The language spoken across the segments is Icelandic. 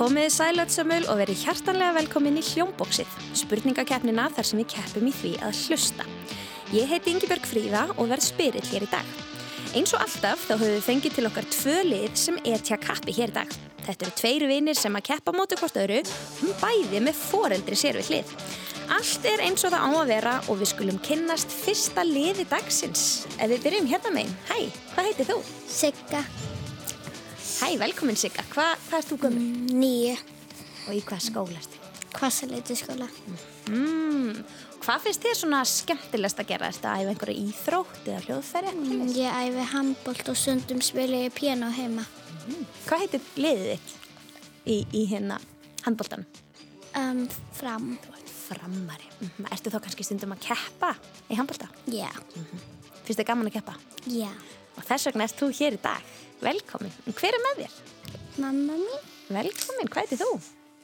Komiði sælötsamul og verið hjartanlega velkomin í hljómbóksið, spurningakeppnina þar sem við keppum í því að hlusta. Ég heiti Ingeborg Fríða og verð spyrill hér í dag. Eins og alltaf þá höfum við fengið til okkar tvö lið sem etja kappi hér í dag. Þetta eru tveir vinir sem að keppa mótu hvort öðru, um bæði með foreldri sér við hlið. Allt er eins og það á að vera og við skulum kynnast fyrsta liði dagsins. Ef við byrjum hérna meginn, hæ, hvað heitir þú? Sigga, Hæ, velkomin Sigga, Hva, hvað ert þú gömur? nýju, Og í hvað skóla ertu? kvassaleiti skóla. Mm, hvað finnst þér svona skemmtilegst að gera? Ertu að æfa einhverja íþrótt eða hljóðfæri? Mm. Ég æfi handbólt og stundum spila ég piano heima. Hvað heitir liðið þitt í, í hérna handbóltanum? Um, fram, Frammari. Mm. Ertu þá kannski stundum að keppa í handbólta? já, Finnst þið gaman að keppa? já. Og þess vegna ert þú hér í dag. Velkomin. Hver er með þér? Mamma mín, Velkomin, hvað heitir þú?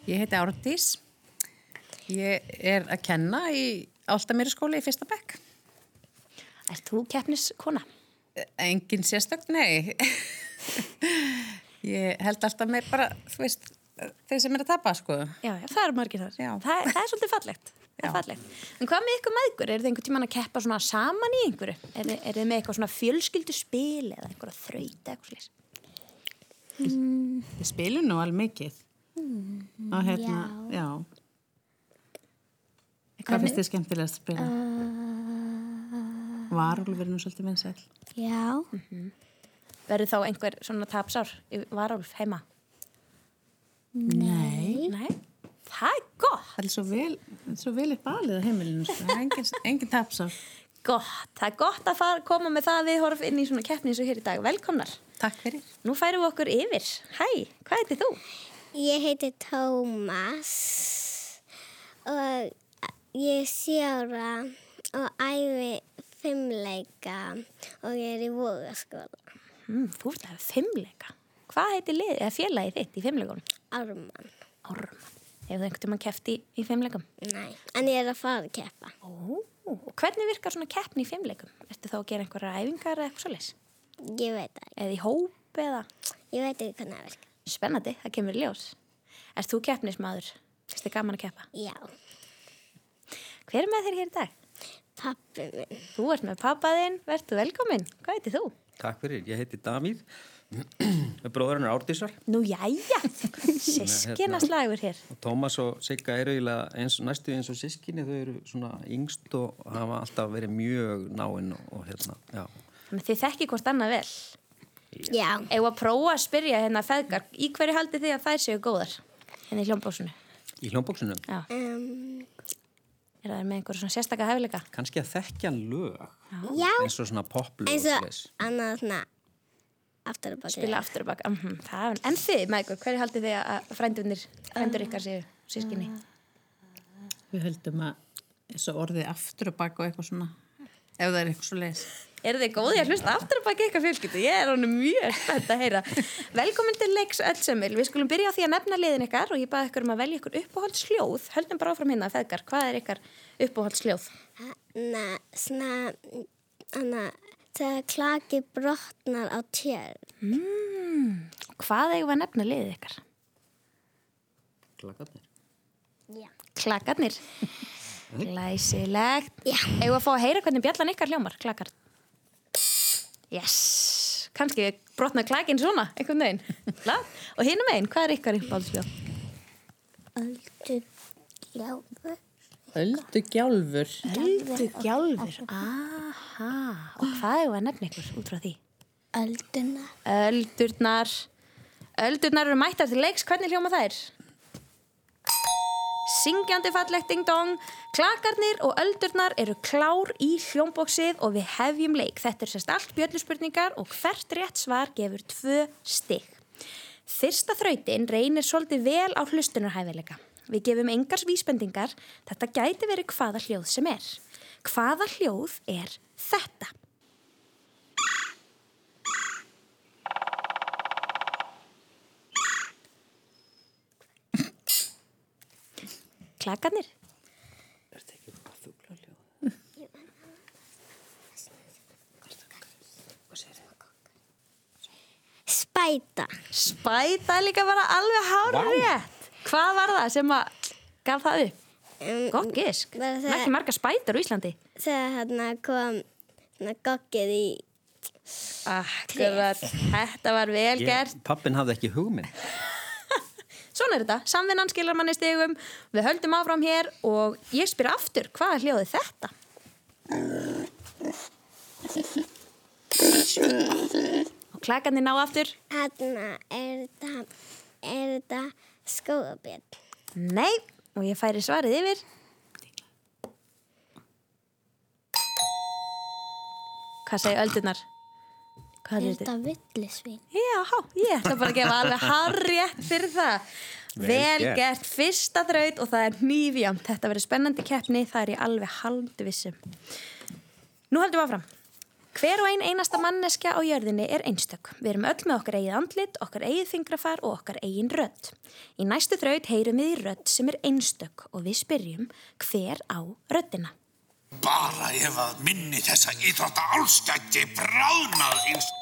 Ég heiti Árdís. Ég er að kenna í Áltamýri skóli í fyrsta bekk. Ert þú keppniskona? Engin sérstök, nei. Ég held alltaf með bara, þú veist, þeir sem er að tapa, sko. Já, já, það eru margir þar. Já. Það, það er svolítið fallegt. Það er Já. fallegt. En hvað með ykkur með ykkur? Er þið einhvern tíman að keppa svona saman í einhverju? Er, er þið með eitthvað svona fjölskyldu spil eða einhverja þraut eða eitthvað slís? Við spilum nú alveg mikið. Og hérna, já. Hvað finnst þið skemmtilegast að spila? Varúlfur er nú svolítið vinsæl. já, Verður þá einhver svona tapsár í varálf heima? Nei. Nei. Það er gott. Það er svo vel, svo vel upp alið á heimilinu, sko. Engin, engin tapsár. Gott. Það er gott að fara, koma með það við horf inn í svona keppni eins og hér í dag. Velkomnar. Takk fyrir. Nú færum við okkur yfir. Hæ, hvað heitir þú? ég heiti Tómas og ég er sjára og æfi fimmleika og ég er í vogaskóla. Mm, þú ert að fimmleika. Hvað heitir félagið þitt í fimmleikunum? Ármann, Orman. Hefur það einhvern tímann keppt í, í fimmleikum? nei, en ég er að fara að keppa. Ó, og hvernig virkar svona keppni í fimmleikum? Ertu þá að gera einhverja æfingar eða eitthvað svoleiðis? Ég veit það, Eða í hóp eða? ég veit ekki hvernig það virkar. Spennandi, það kemur í ljós. Erst þú keppnismadur? Erst þið gaman að keppa? Já, Hver er með þér hér í dag? pappi minn. Þú ert með pappaðinn, verður velkominn. Hvað heitir þú? Takk fyrir, ég heiti Davíð bróðurinn er Árdísar Nú, jæja, sískina slagur hér. og Tómas og Sigga eru eins, næstu eins og sískinni þau eru svona yngst og hafa alltaf verið mjög náinn og, og hérna, þið þekki hvort annað vel. Já, Eða að prófa að spyrja hérna feðgar, í hverju haldið þið að þær séu góðar? Hérna í hljómbósunu. í hljómbóksunum, Já, um, er það með einhverju svona sérstaka hefleika? kannski að þekkja lög já, eins og svona poplög eins og annað svona aftur og baki. Spila aftur og bak. Mm það er, en þið, ykkur, hverju haldið þið að frændunir, frændur ykkar séu sískinni? Við höldum að og orðið aftur og eitthvað svona, ef það er eitthvað svo leis. Eru þið góði að hlusta aftur og baki ykkar fjölskyldu? Ég er honum mjög spennt að heyra. Velkomin til leiks öllsömmil. Við skulum byrja á því að nefna liðin ykkar og ég baði ykkur um að velja ykkur uppáhaldsljóð. Höldum bara áfram hérna, feðgar. Hvað er ykkar uppáhaldsljóð? Hanna, svona, hanna, þegar klaki brotnar á tjörn. Mm, hvað eigum við að nefna liðið ykkar? Klakarnir. Já. Klakarnir. Glæsilegt. Já. Eigum að fá að heyra hvernig bjallan ykkar hljómar, klakar? Yes. Kanski við brotna klakin svona, einhvern veginn. Og hinum einn, hvað er ykkar uppáhaldsljóð? Öldu gjáfur. Öldu gjálfur. Öldu gjálfur. Aha. Og hvað eigum við að nefna ykkur út frá því? Ölduna. Öldurnar. Öldurnar eru mættar til leiks. Hvernig hljóma þær? Syngjandi fallegt ding dong. Klakarnir og öldurnar eru klár í hljómbóksið og við hefjum leik. Þetta er sérst allt bjölluspurningar og hvert rétt svar gefur tvö stygg. Fyrsta þrautin reynir svolítið vel á hlustunarhæfileika. Við gefum engars vísbendingar. Þetta gæti verið hvaða hljóð sem er. Hvaða hljóð er þetta? Klakarnir? Er þetta ekki eitthvað fuglaljóð? Spæ spæta. Spæta er líka bara alveg hárrétt. Hvað var það sem að gaf það upp? Um, Gott gisk. Ekki marga spætur á Íslandi. Þegar hérna kom hérna, goggið í Akkurat, þetta var vel gert. Pappin hafði ekki hugmynd. Svona er þetta, samvinnan skilar manni stigum, við höldum áfram hér og ég spyr aftur, hvað er hljóðið þetta? Og klakandi ná aftur? hérna er þetta skóabjörn. Nei, og ég færi svarið yfir. Hvað segir öldurnar? Hvað Er þetta? þetta villisvín? Já, ég ætla bara að gefa alveg harrétt fyrir það. Vel Vel gert. fyrsta þraut og það er nýfjamt. Þetta verður spennandi keppni, það er ég alveg haldu vissum. Nú höldum við áfram. Hver og ein einasta manneskja á jörðinni er einstök. Við erum öll með okkar eigið andlit, okkar eigið fingrafar og okkar eigin rödd. Í næstu þraut heyrum við í rödd sem er einstök og við spyrjum hver á röddina. Bara ef að minni þessa íþrótta álstætti bráðnað eins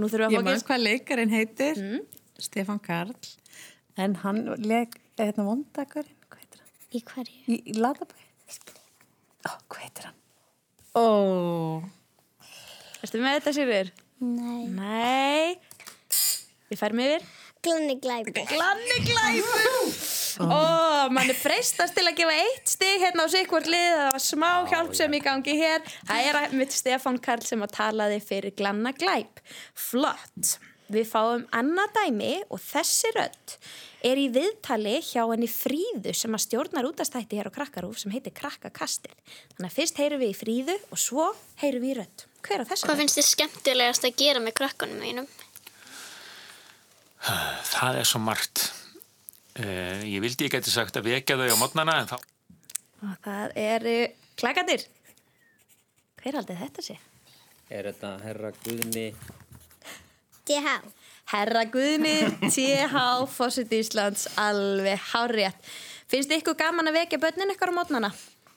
Nú þurfum við Ég að fá maður gist. hvað leikarinn heitir, Stefán Karl, en hann leik, hérna vondakarinn, hvað heitir hann? Í hverju? Í, í Latabæ? Ó, hvað heitir hann? Ó, Erstu með þetta, Sigurður? Nei. Nei. Við færum yfir. Glanni glæpi. Glanni glæpur Ó, mann er freistast til að gefa eitt stig hérna á sikkvort lið það var smá hjálp sem í gangi hér það er mitt Stefán Karl sem að talaði fyrir glanna glæp flott við fáum annað dæmi og þessi rödd er í viðtali hjá henni Fríðu sem að stjórnar útastætti hér á Krakkarúf sem heitir Krakkakastir þannig að fyrst heyrum við í Fríðu og svo heyrum við í rödd hver á þessu Hvað finnst þið skemmtilegast að gera með krökkunum mínum? Það er svo margt. Uh, ég vildi ég geti sagt að vekja þau á modnana en þá... og það eru klagandir hver haldið þetta sé? Er þetta herra Guðni? DH. Herra Guðni, TH, Fossit Íslands, alveg hárétt. Finnst þið ykkur gaman að vekja börnin ykkur á mótnana?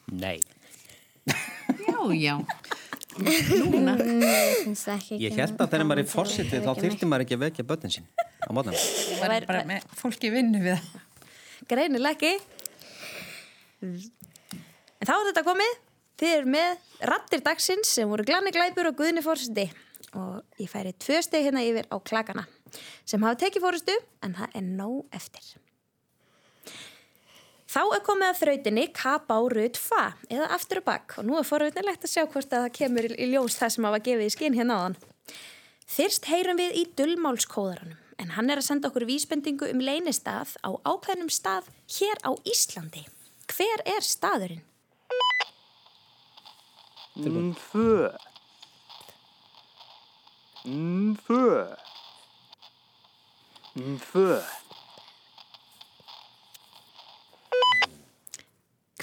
Nei. já, já. Það ekki Ég held að þegar maður er fórsiti þá þyrfti maður ekki að vekja börnin sín á mótnum. Það er bara með fólki í vinnu við það. Greinileg ekki. En þá er þetta komið. Þið eru með rattir dagsins sem voru Glanni Glæpur og Guðni Fórsiti. Og ég færi tvö steg hérna yfir á klakana sem hafa tekið fórustu en það er nóg eftir. Þá er komið að þrautinni kapa á rut fa eða aftur og bakk og nú er forvitnilegt að sjá hvort að það kemur í ljós það sem hafa gefið í skinn hérna áðan. Fyrst heyrum við í dullmálskóðaranum en hann er að senda okkur vísbendingu um leynistað á ákveðnum stað hér á Íslandi. Hver er staðurinn? Nfö. Nfö. Nfö.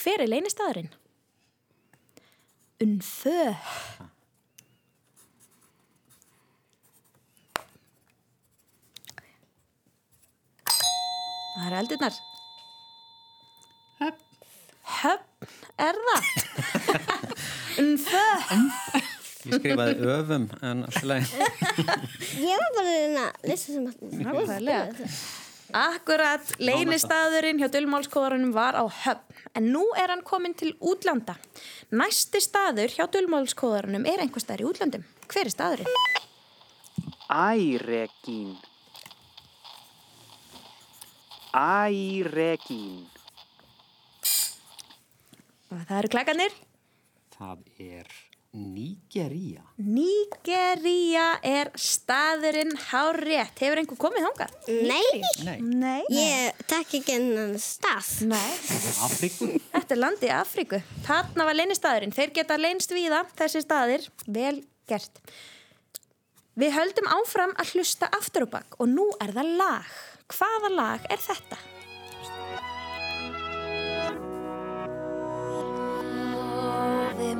Hver er leynistaðurinn? Unfö. Það eru eldurnar. Höfn. Höfn er það. Unfö. Ég skrifaði öfum en alltaf leið. Ég var bara að reyna að lesa sem að... Akkurat, leynistaðurinn hjá Dullmálskóðarunum var á höfn, en nú er hann komin til útlanda. Næsti staður hjá Dullmálskóðarunum er einhver staður í útlandum. Hver er staðurinn? Æregín. Æregín. Það eru klakkanir. Það er Nígería. Nígería er staðurinn hárétt. Hefur einhver komið þangað? Nei, Nei. Nei. ég tek ekki hennan stað. Nei. Afriku. Þetta er landi í Afríku. Þarna var leynistaðurinn. Þeir geta leynst víða, þessi staðir. Vel gert. Við höldum áfram að hlusta aftur og bakk og nú er það lag. Hvaða lag er þetta? Við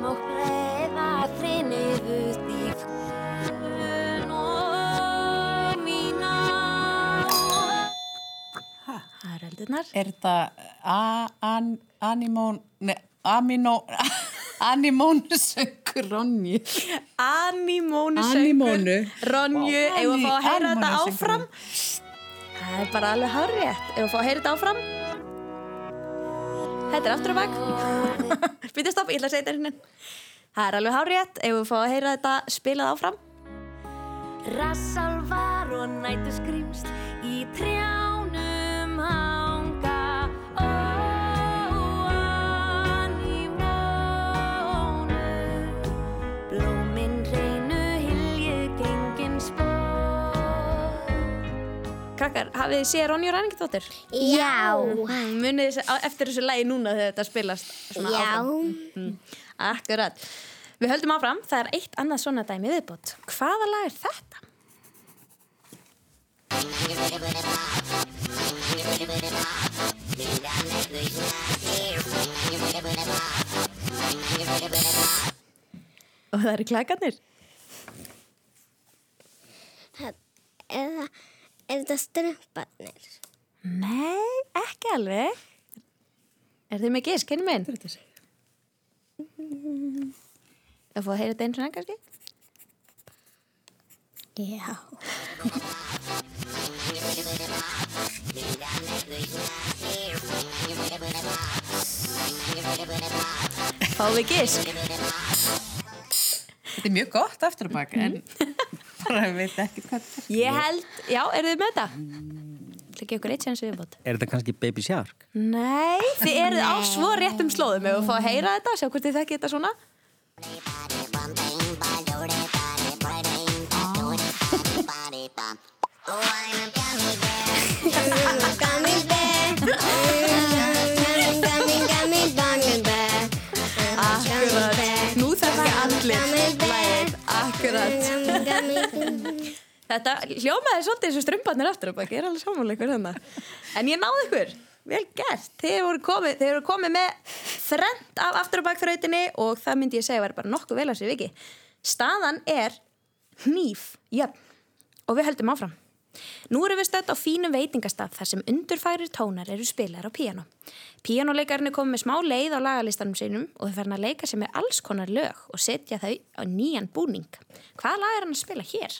er þetta a- an, animón, ne, aminó, animónusöng? söngur Ronji. Anímónu söngur. Anímónu. Ronju, eigum við að fá að heyra þetta áfram? Það er bara alveg hárrétt. Eigum við að fá að heyra þetta áfram? Þetta er aftur á bak. Býta stopp, ég ætla að segja þetta hérna. Það er alveg hárrétt. Eigum við að fá að heyra þetta spilað áfram? Rassálvar og nætu skrýmst í trjánum hanga Ó, anímónu Blómin hreinu hylju gengin spór Krakkar, hafið þið séð Ronju Ræningdóttir? Já. Munið þið eftir þessu lagi núna þegar þetta spilast svona Já. Akkurat. Við höldum áfram, það er eitt annað svona dæmi viðbútt. Hvaða lag er þetta? Og það eru klakarnir. Það, er, það, er strömbarnir? Nei, ekki alveg. Er þið með gisk, henni minn? Hvað er þetta að segja? Það fóð að heyra þetta eins og enn kannski? Já. Fáum við gisk? Þetta er mjög gott aftur að baka, en bara ég veit ekki hvað þetta er. Ég held, já, eru þið með þetta? Ekki ykkur eitt sem viðbót. Er þetta kannski Baby Shark? Nei, þið eruð á svo réttum slóðum ef við fá að heyra þetta, sjá hvort þið þekki þetta svona. Þetta hljómaði svolítið og strömbarnir aftur ég er alveg samanlega ykkur þarna. En ég náði ykkur, vel gert. Þið voru komið, þið voru komið með þrend af aftur á bakþrautinni og það myndi ég segja var bara nokkuð vel á sér viki. Staðan er hníf, jöfn, og við höldum áfram. Nú erum við stödd á fínum veitingastað þar sem undurfærir tónar eru spilar á píano. Píanoleikarinn er komið með smá leið á lagalistanum sínum og þau farin að leika sem er alls konar lög og setja þau á nýjan búning. Hvaða lag er hann að spila hér?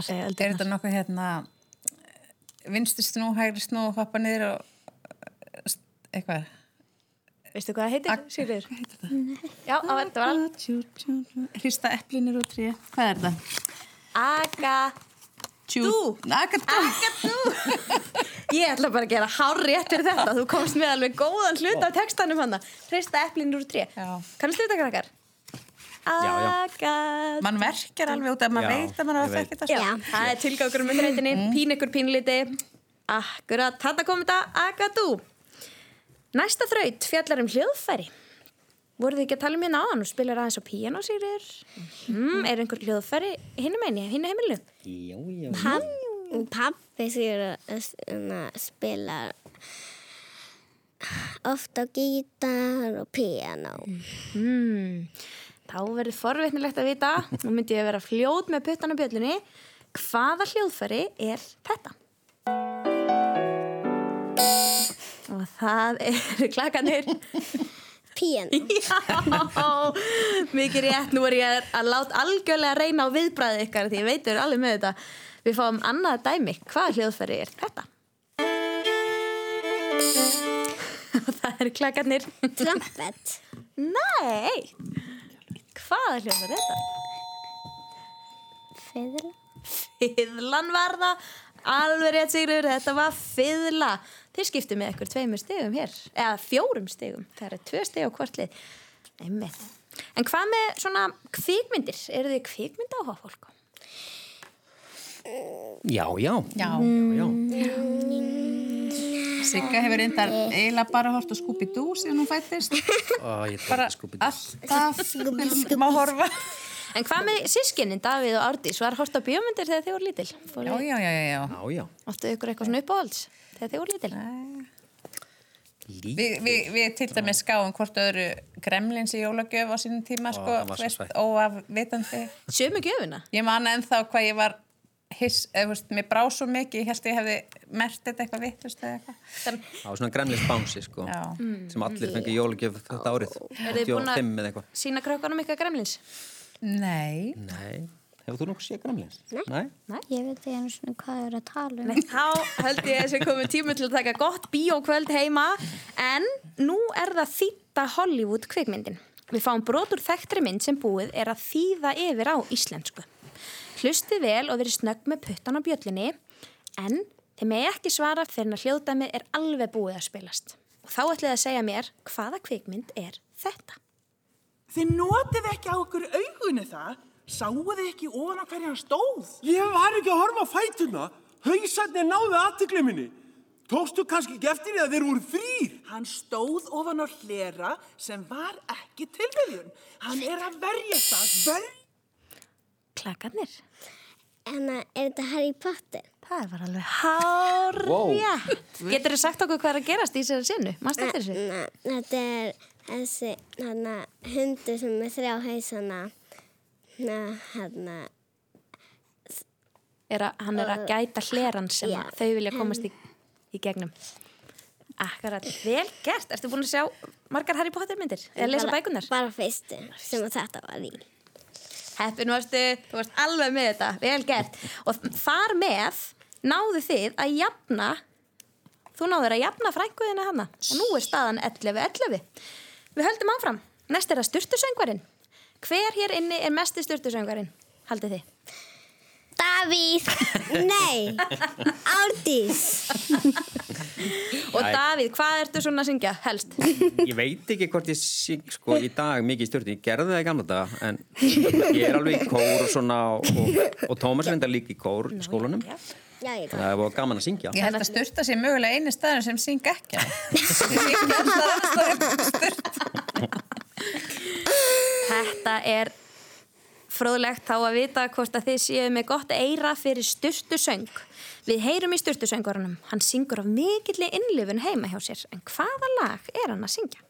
Hvað segja Er eldur? þetta nokkuð hérna vinstri snú, hægri snú, hoppa niður og uh, eitthvað? Veistu hvað það heitir, Sigriður? Hvað heitir það? Já, á, þetta var alveg. Hrista eplinir og tré. Hvað er þetta? Aga, Tjú. Agatú. Agatú. Ég ætla bara að gera hár rétt fyrir þetta. Þú komst með alveg góðan hlut af textanum hann. Hrista eplin úr tré. Já. Kannast þetta krakkar? Já. Agatú. Man verkar alveg út að maður veit að maður veit. þekkið það. Já, það er tilgangur með þreytinni. Pín ykkur pínliti. Akkurat, þarna kom þetta Agatú. Næsta þraut fjallar um hljóðfæri. Voruð þið ekki að tala um hérna áðan og spilar aðeins á píano, Sigriður? Mm, er einhver hljóðfæri hinum einni, hinn heimilu? Pappi sér að svona spila ofta á gítar og piano. Mm, þá verður forvitnilegt að vita, nú myndi ég að vera fljót með puttan á bjöllunni, hvaða hljóðfæri er þetta? Og það eru klakanir. Piano. Já, mikið rétt, nú er ég að láta algjörlega reyna á viðbræði ykkar því ég veitur alveg með þetta. Við fáum annað dæmi, hvaða hljóðfæri er þetta? Og það eru klakanir. Trumpet. Nei, hvaða hljóðfæri er þetta? Fiðla. Fiðlan var það Alveg rétt Sigurður, þetta var fiðla Þið skiptu með ykkur tveimur stegum hér Eða fjórum stegum Það eru tvö steg á hvort lið Einmitt. En hvað með svona kvikmyndir? Eru þið kvikmynda áhuga fólk? Já, já. Já. já, já. Sigga hefur reyndar eiginlega bara hort á Scooby-Doo síðan hún fættist. Bara alltaf má horfa. En hvað með sískinnin, Davíð og Árdís? Var hort á bíómyndir þegar þið voru lítil? Já, já, já, já, já. Já, já. áttu ykkur eitthvað svona uppáhalds þegar þið voru lítil? Líka. Vi, vi, við til dæmis skáum hvort öðru gremlins í jólagjöf á sínum tíma, sko, veist, sveitt. óafvitandi. Sjömu gjöfuna? Ég man ennþá hvað ég var hiss, eða, þú veist, mér brá svo mikið, ég held ég hefði mert þetta eitthvað vittust eða eitthvað. Það var svona gremlis bánsi, sko. Já. Sem allir fengið jólagjöf þetta árið. Eru þið búin að- 85 eða eitthvað. Sína krökkunum ykkar gremlins? Nei. Nei. Hefur þú nokkuð séð gremlins? Nei. Ég veit ekki einu svona hvað er að tala um. Nei, þá held ég að þessi komið tíma til að taka gott bíókvöld heima en nú er það þýtta Hollywood kvikmyndin. Við fáum brot úr þekktri mynd sem búið er að þýða yfir á íslensku. Hlustið vel og verið snögg með puttan á bjöllinni en þið megi ekki svara þegar að hljóðdæmið er alveg búið að spilast. Og þá ætlið að segja mér hvaða kvikmynd er þetta. Þið notið ekki á okkur augunni það? Sáuð þið ekki ofan á hverja stóð? Ég var ekki að horfa á fætuna. Hausarnir náðu aðtökli minni. Tókstu kannski ekki eftir því að þeir voru þrýr? Hann stóð ofan á hlera sem var ekki tilviljun. Hann er að verja það. Ver Klakarnir. En að, er þetta Harry Potter? Það var alveg hárjætt. Wow. Getur þið sagt okkur hvað er að gerast í þessari sinu? Mást eftir þessu? Na, þetta er þessi hana, hundur sem er þrjá hausana. Na, hana, er að, hann er að gæta hleran sem Já. þau vilja komast í, í gegnum Akkurat, vel gert Ertu búin að sjá margar Harry Potter myndir? Eða lesa bara- bækunar? Bara fyrstu sem þetta var í. Heppin varstu, þú varst alveg með þetta. Vel gert. Og þar með náðu þið að jafna Þú náður að jafna frænguðina hana Og nú er staðan 11-11 Við höldum áfram. Næst er það styrtusöngvarinn Hver hér inni er mesti styrtusöngvarinn? Haldið þið? Davíð! Nei! Árdís! Og Davíð, hvað ertu svona að syngja helst? Ég veit ekki hvort ég syng sko í dag mikið í stjórn, ég gerði það í gamla daga en ég er alveg í kór og svona og, og, Tómas er enda líka í kór í skólanum, Já. Já, ég það var gaman að syngja Ég held að styrta sé mögulega eini staður sem syng ekki. Þetta er fróðlegt þá að vita hvort að þið séu með gott eira fyrir styrtu söng. Við heyrum í styrtu söngurunum. Hann syngur af mikilli innlifun heima hjá sér. En hvaða lag er hann að syngja?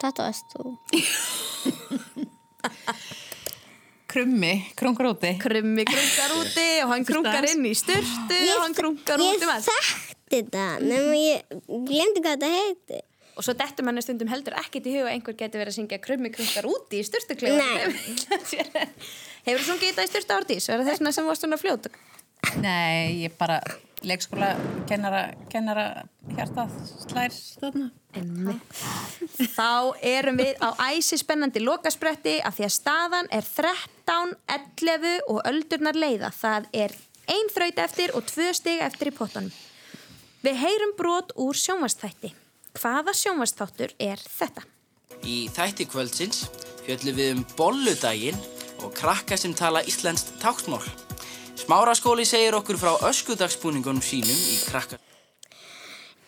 Þetta varst þú. Krummi, krungur úti. Krummi krunkar úti og hann krunkar inn í styrtu og hann krunkar Ég út um allt. Þekkti þetta, nema ég glemdi hvað þetta heiti. Og svo dettur manni stundum heldur ekkit í huga að einhver getur verið að syngja krummi krunkar úti í styrtuklefa. Hefur þú sungið þetta í styrtu árdís? Er það þessna sem varst svona fljót? Nei, ég bara leikskóla kennara, kennara hjartað slær þarna. Þá erum við á æsi spennandi lokaspretti af því að staðan er 13, 11 og öldurnar leiða. Það er ein þraut eftir og tvö stig eftir í pottanum. Við heyrum brot úr sjónvastþætti. Hvaða sjónvastþáttur er þetta? Í þætti kvöldsins fjöllum við um bolludaginn og krakka sem tala íslenskt táknmál. Smáraskóli segir okkur frá öskudagsbúningunum sínum í krakka.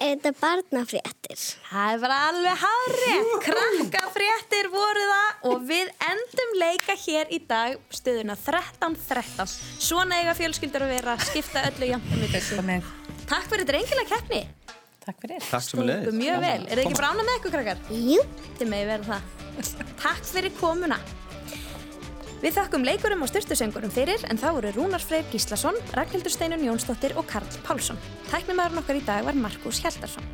Er þetta barnafréttir? Það var alveg hárið. Krakkafréttir voru það og við endum leika hér í dag stöðuna 13-13. Svona eiga fjölskyldur að vera að skipta öllu ykkur. Takk fyrir drengilega keppni. Takk fyrir. Takk sem við Stungu mjög vel. Er þið ekki brána með ykkur krakkar? Jú. Þið megi verða það. Takk fyrir komuna. Við þakkum leikurum og styrtusöngurum fyrir en það voru Rúnar Freyr Gíslason, Ragnhildur Steinun Jónsdóttir og Karl Pálsson. Tæknumæðurinn okkar í dag var Markus Hjaldarsson.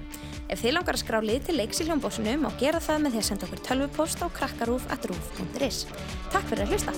Ef þið langar að skrá lið til leiks í hljómbósinu má gera það með því að senda okkur tölvupost á krakkarúf.rúf.is. Takk fyrir að hlusta.